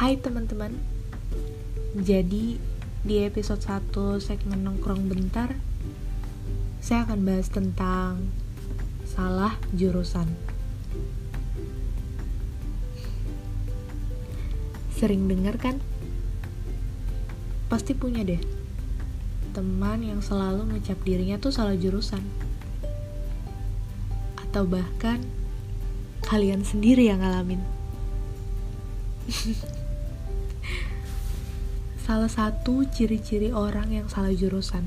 Hai teman-teman. Jadi di episode 1 segmen nongkrong bentar Saya akan bahas tentang Salah jurusan. Sering denger kan? Pasti punya deh. Teman yang selalu ngecap dirinya tuh salah jurusan. Atau bahkan Kalian sendiri yang ngalamin salah satu ciri-ciri orang yang salah jurusan.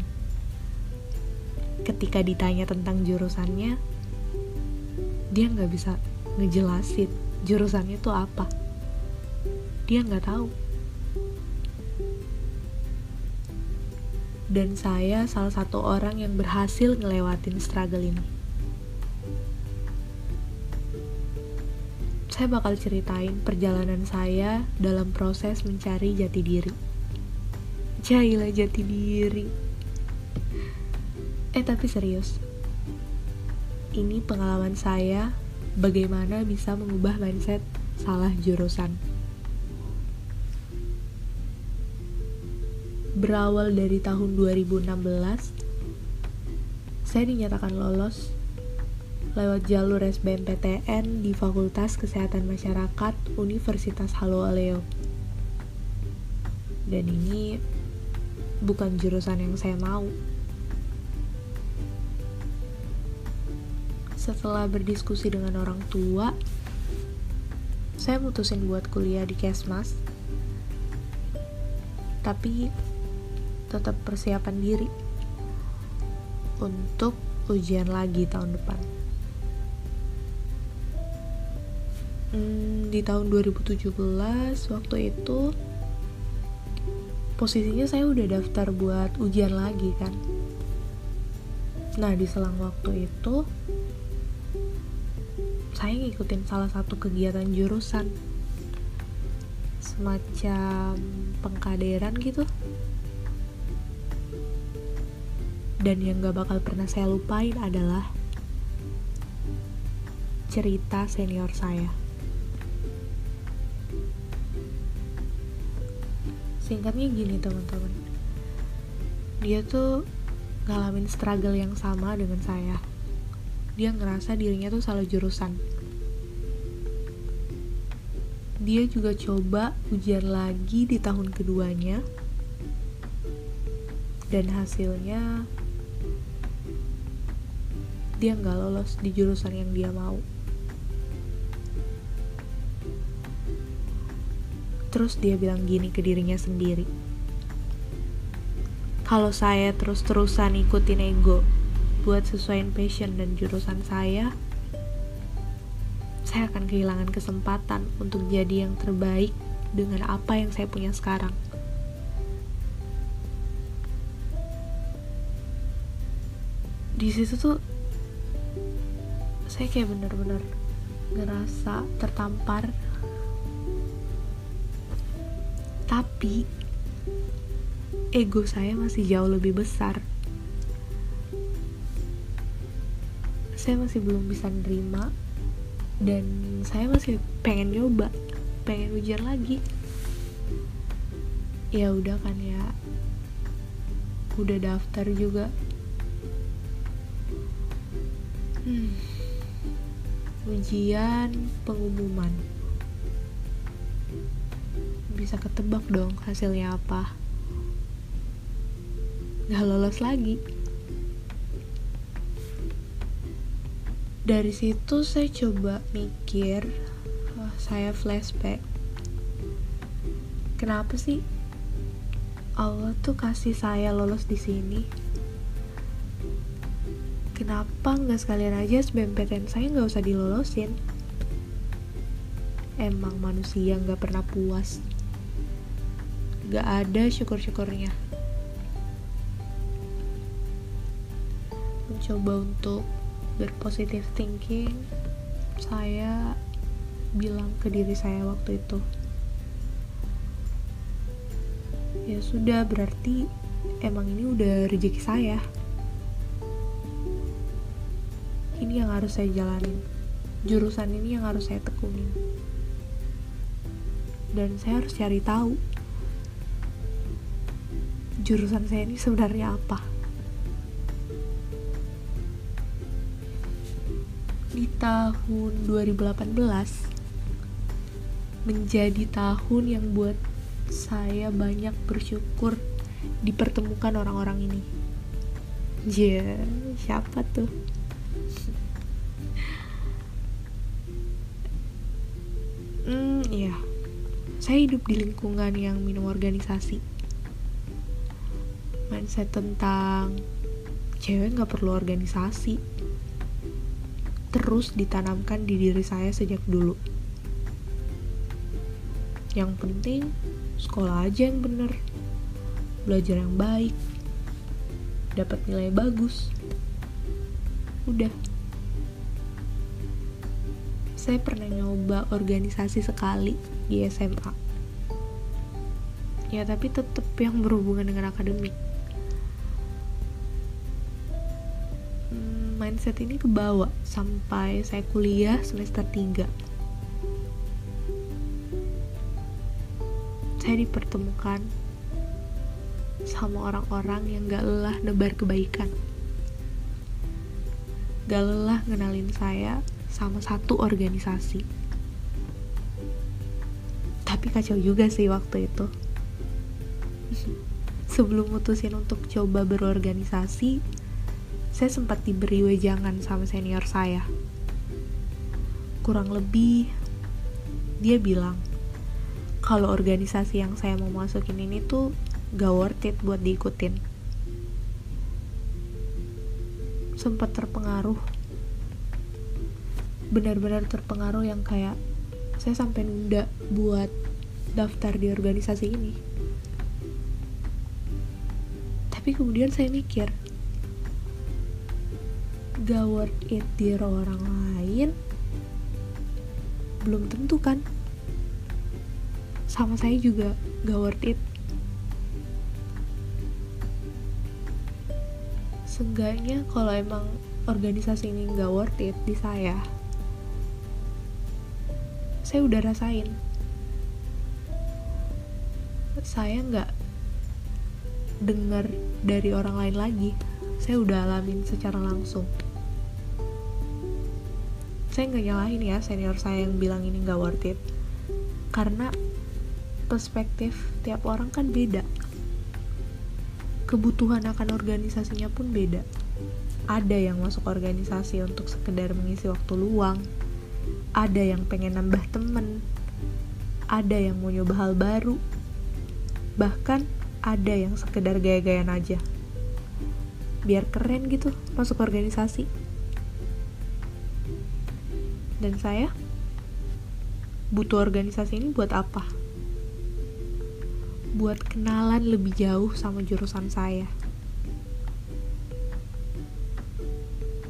Ketika ditanya tentang jurusannya, dia nggak bisa ngejelasin jurusannya itu apa. Dia nggak tahu. Dan saya salah satu orang yang berhasil ngelewatin struggle ini. Saya bakal ceritain perjalanan saya dalam proses mencari jati diri. Jailah jati diri. Eh tapi serius. Ini pengalaman saya bagaimana bisa mengubah mindset salah jurusan. Berawal dari tahun 2016, saya dinyatakan lolos lewat jalur SBMPTN di Fakultas Kesehatan Masyarakat Universitas Halo Aleo. Dan ini bukan jurusan yang saya mau. Setelah berdiskusi dengan orang tua, saya mutusin buat kuliah di Kesmas. Tapi tetap persiapan diri untuk ujian lagi tahun depan. Hmm, di tahun 2017 waktu itu posisinya saya udah daftar buat ujian lagi kan. Nah di selang waktu itu saya ngikutin salah satu kegiatan jurusan. Semacam pengkaderan gitu. Dan yang gak bakal pernah saya lupain adalah cerita senior saya singkatnya gini teman-teman. Dia tuh ngalamin struggle yang sama dengan saya. Dia ngerasa dirinya tuh salah jurusan. Dia juga coba ujian lagi di tahun keduanya. Dan hasilnya dia nggak lolos di jurusan yang dia mau Terus dia bilang gini ke dirinya sendiri. Kalau saya terus-terusan ikutin ego buat sesuaiin passion dan jurusan saya, saya akan kehilangan kesempatan untuk jadi yang terbaik dengan apa yang saya punya sekarang. Di situ tuh saya kayak bener-bener ngerasa tertampar tapi ego saya masih jauh lebih besar. Saya masih belum bisa nerima dan saya masih pengen nyoba pengen ujian lagi. Ya udah kan ya udah daftar juga. Hmm. ujian pengumuman bisa ketebak dong hasilnya apa. Gak lolos lagi. Dari situ saya coba mikir saya flashback. Kenapa sih Allah tuh kasih saya lolos di sini? Kenapa nggak sekalian aja SBMPTN saya nggak usah dilolosin? Emang manusia nggak pernah puas gak ada syukur-syukurnya. Mencoba untuk berpositif thinking saya bilang ke diri saya waktu itu. Ya sudah berarti emang ini udah rezeki saya. Ini yang harus saya jalanin. Jurusan ini yang harus saya tekunin. Dan saya harus cari tahu jurusan saya ini sebenarnya apa di tahun 2018 menjadi tahun yang buat saya banyak bersyukur dipertemukan orang-orang ini. Ya, yeah, siapa tuh? Hmm, iya. Saya hidup di lingkungan yang minum organisasi. Mindset tentang cewek nggak perlu organisasi. Terus ditanamkan di diri saya sejak dulu. Yang penting sekolah aja yang bener, belajar yang baik, dapat nilai bagus. Udah saya pernah nyoba organisasi sekali di SMA ya tapi tetap yang berhubungan dengan akademik mindset ini kebawa sampai saya kuliah semester 3 saya dipertemukan sama orang-orang yang gak lelah nebar kebaikan. Gak lelah ngenalin saya sama satu organisasi. Tapi kacau juga sih waktu itu. Sebelum mutusin untuk coba berorganisasi saya sempat diberi wejangan sama senior saya. Kurang lebih dia bilang kalau organisasi yang saya mau masukin ini tuh gak worth it buat diikutin. Sempat terpengaruh. Benar-benar terpengaruh yang kayak saya sampai nunda buat daftar di organisasi ini. Tapi kemudian saya mikir gak worth it di orang lain belum tentu kan? Sama saya juga gak worth it. Seenggaknya kalau emang organisasi ini gak worth it di saya saya udah rasain. Saya nggak dengar dari orang lain lagi. Saya udah alamin secara langsung saya nggak nyalahin ya senior saya yang bilang ini nggak worth it. Karena perspektif tiap orang kan beda. Kebutuhan akan organisasinya pun beda. Ada yang masuk organisasi untuk sekedar mengisi waktu luang. Ada yang pengen nambah temen. Ada yang mau nyoba hal baru. Bahkan ada yang sekedar gaya-gayaan aja. Biar keren gitu masuk organisasi dan saya butuh organisasi ini buat apa buat kenalan lebih jauh sama jurusan saya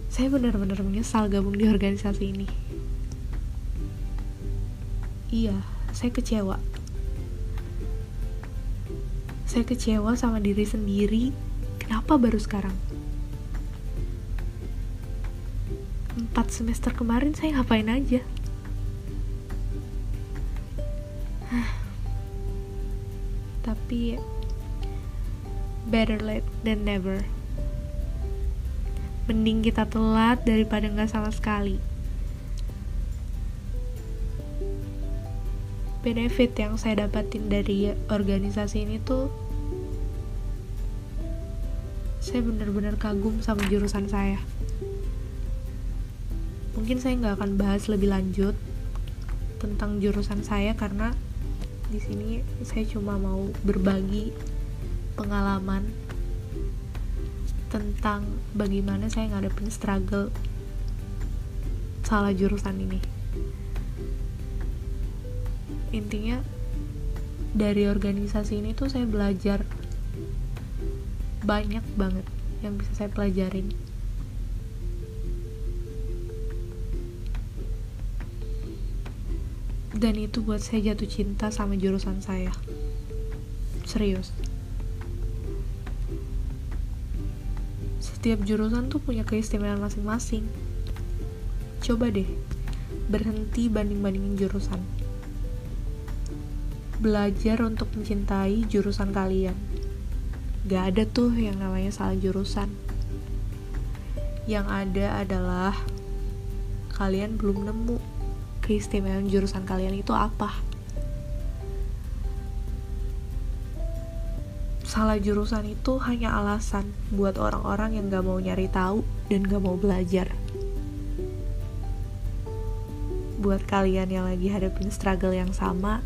saya benar-benar menyesal gabung di organisasi ini Iya, saya kecewa. Saya kecewa sama diri sendiri. Kenapa baru sekarang? Empat semester kemarin saya ngapain aja? Tapi better late than never. Mending kita telat daripada nggak sama sekali. benefit yang saya dapatin dari organisasi ini tuh saya benar-benar kagum sama jurusan saya mungkin saya nggak akan bahas lebih lanjut tentang jurusan saya karena di sini saya cuma mau berbagi pengalaman tentang bagaimana saya ngadepin struggle salah jurusan ini. Intinya dari organisasi ini tuh saya belajar banyak banget yang bisa saya pelajarin dan itu buat saya jatuh cinta sama jurusan saya. Serius. Setiap jurusan tuh punya keistimewaan masing-masing. Coba deh berhenti banding-bandingin jurusan. Belajar untuk mencintai jurusan kalian. Gak ada tuh yang namanya salah jurusan. Yang ada adalah kalian belum nemu keistimewaan jurusan kalian itu apa. Salah jurusan itu hanya alasan buat orang-orang yang gak mau nyari tahu dan gak mau belajar. Buat kalian yang lagi hadapin struggle yang sama,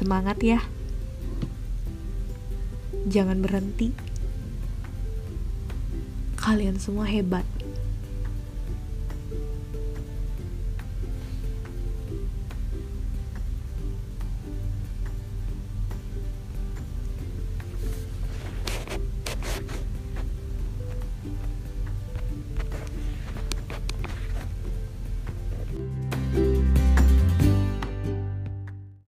Semangat ya. Jangan berhenti. Kalian semua hebat.